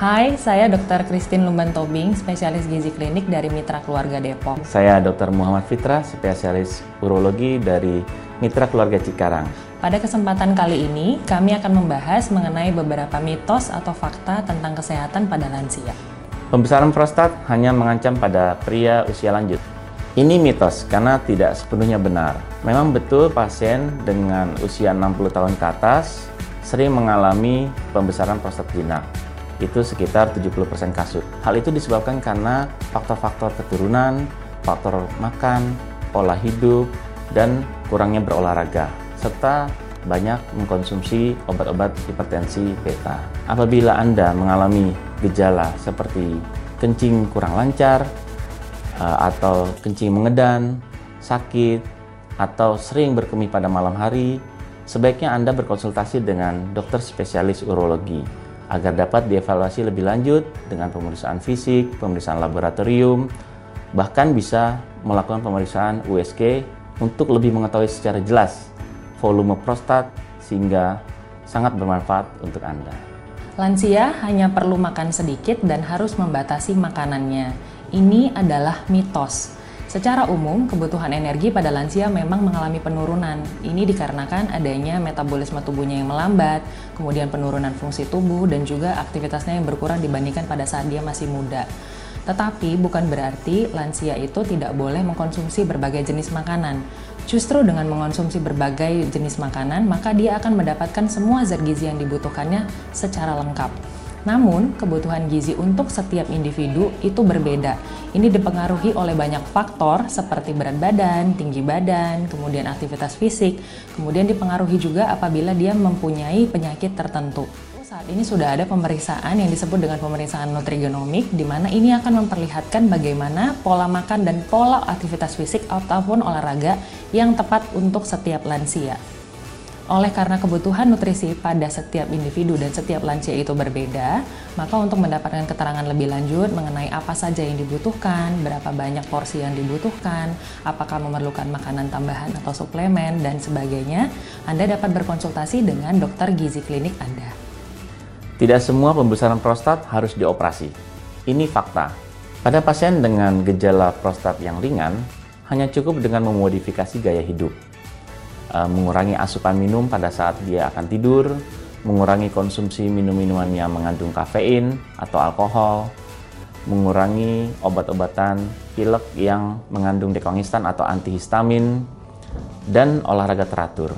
Hai, saya Dr. Christine Lumban Tobing, spesialis gizi klinik dari Mitra Keluarga Depok. Saya Dr. Muhammad Fitra, spesialis urologi dari Mitra Keluarga Cikarang. Pada kesempatan kali ini, kami akan membahas mengenai beberapa mitos atau fakta tentang kesehatan pada lansia. Pembesaran prostat hanya mengancam pada pria usia lanjut. Ini mitos karena tidak sepenuhnya benar. Memang betul pasien dengan usia 60 tahun ke atas sering mengalami pembesaran prostat jinak. Itu sekitar 70% kasus. Hal itu disebabkan karena faktor-faktor keturunan, faktor makan, pola hidup, dan kurangnya berolahraga serta banyak mengkonsumsi obat-obat hipertensi beta. Apabila Anda mengalami gejala seperti kencing kurang lancar, eh, atau kencing mengedan, sakit, atau sering berkemih pada malam hari, sebaiknya Anda berkonsultasi dengan dokter spesialis urologi agar dapat dievaluasi lebih lanjut dengan pemeriksaan fisik, pemeriksaan laboratorium, bahkan bisa melakukan pemeriksaan USG untuk lebih mengetahui secara jelas volume prostat sehingga sangat bermanfaat untuk Anda. Lansia hanya perlu makan sedikit dan harus membatasi makanannya. Ini adalah mitos. Secara umum, kebutuhan energi pada lansia memang mengalami penurunan. Ini dikarenakan adanya metabolisme tubuhnya yang melambat, kemudian penurunan fungsi tubuh, dan juga aktivitasnya yang berkurang dibandingkan pada saat dia masih muda. Tetapi bukan berarti lansia itu tidak boleh mengkonsumsi berbagai jenis makanan. Justru dengan mengonsumsi berbagai jenis makanan, maka dia akan mendapatkan semua zat gizi yang dibutuhkannya secara lengkap. Namun, kebutuhan gizi untuk setiap individu itu berbeda. Ini dipengaruhi oleh banyak faktor seperti berat badan, tinggi badan, kemudian aktivitas fisik, kemudian dipengaruhi juga apabila dia mempunyai penyakit tertentu. Saat ini sudah ada pemeriksaan yang disebut dengan pemeriksaan nutrigenomik, di mana ini akan memperlihatkan bagaimana pola makan dan pola aktivitas fisik ataupun olahraga yang tepat untuk setiap lansia. Oleh karena kebutuhan nutrisi pada setiap individu dan setiap lansia itu berbeda, maka untuk mendapatkan keterangan lebih lanjut mengenai apa saja yang dibutuhkan, berapa banyak porsi yang dibutuhkan, apakah memerlukan makanan tambahan atau suplemen, dan sebagainya, Anda dapat berkonsultasi dengan dokter gizi klinik Anda. Tidak semua pembesaran prostat harus dioperasi. Ini fakta. Pada pasien dengan gejala prostat yang ringan, hanya cukup dengan memodifikasi gaya hidup. E, mengurangi asupan minum pada saat dia akan tidur, mengurangi konsumsi minum-minuman yang mengandung kafein atau alkohol, mengurangi obat-obatan pilek yang mengandung dekongestan atau antihistamin, dan olahraga teratur.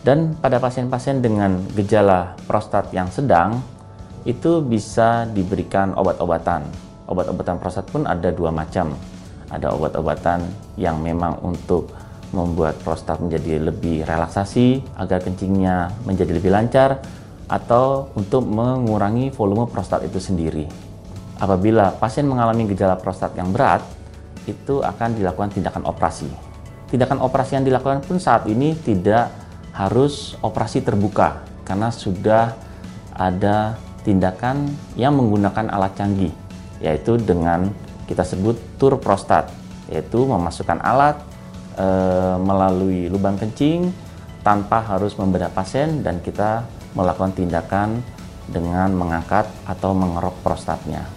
Dan pada pasien-pasien dengan gejala prostat yang sedang, itu bisa diberikan obat-obatan. Obat-obatan prostat pun ada dua macam. Ada obat-obatan yang memang untuk membuat prostat menjadi lebih relaksasi agar kencingnya menjadi lebih lancar atau untuk mengurangi volume prostat itu sendiri. Apabila pasien mengalami gejala prostat yang berat, itu akan dilakukan tindakan operasi. Tindakan operasi yang dilakukan pun saat ini tidak harus operasi terbuka karena sudah ada tindakan yang menggunakan alat canggih yaitu dengan kita sebut tur prostat yaitu memasukkan alat e, melalui lubang kencing tanpa harus membedah pasien dan kita melakukan tindakan dengan mengangkat atau mengerok prostatnya.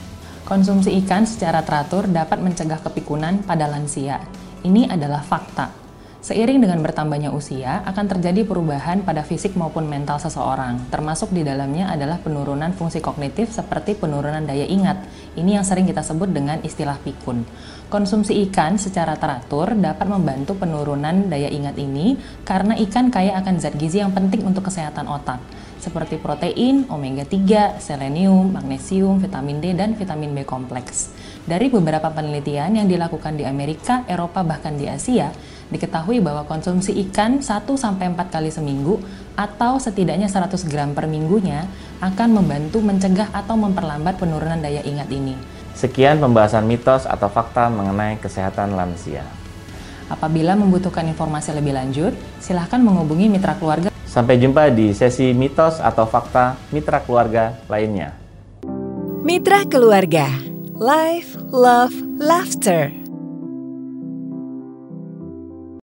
Konsumsi ikan secara teratur dapat mencegah kepikunan pada lansia. Ini adalah fakta. Seiring dengan bertambahnya usia, akan terjadi perubahan pada fisik maupun mental seseorang, termasuk di dalamnya adalah penurunan fungsi kognitif seperti penurunan daya ingat. Ini yang sering kita sebut dengan istilah pikun. Konsumsi ikan secara teratur dapat membantu penurunan daya ingat ini karena ikan kaya akan zat gizi yang penting untuk kesehatan otak seperti protein, omega 3, selenium, magnesium, vitamin D, dan vitamin B kompleks. Dari beberapa penelitian yang dilakukan di Amerika, Eropa, bahkan di Asia, diketahui bahwa konsumsi ikan 1-4 kali seminggu atau setidaknya 100 gram per minggunya akan membantu mencegah atau memperlambat penurunan daya ingat ini. Sekian pembahasan mitos atau fakta mengenai kesehatan lansia. Apabila membutuhkan informasi lebih lanjut, silahkan menghubungi mitra keluarga Sampai jumpa di sesi mitos atau fakta mitra keluarga lainnya. Mitra keluarga, life, love, laughter.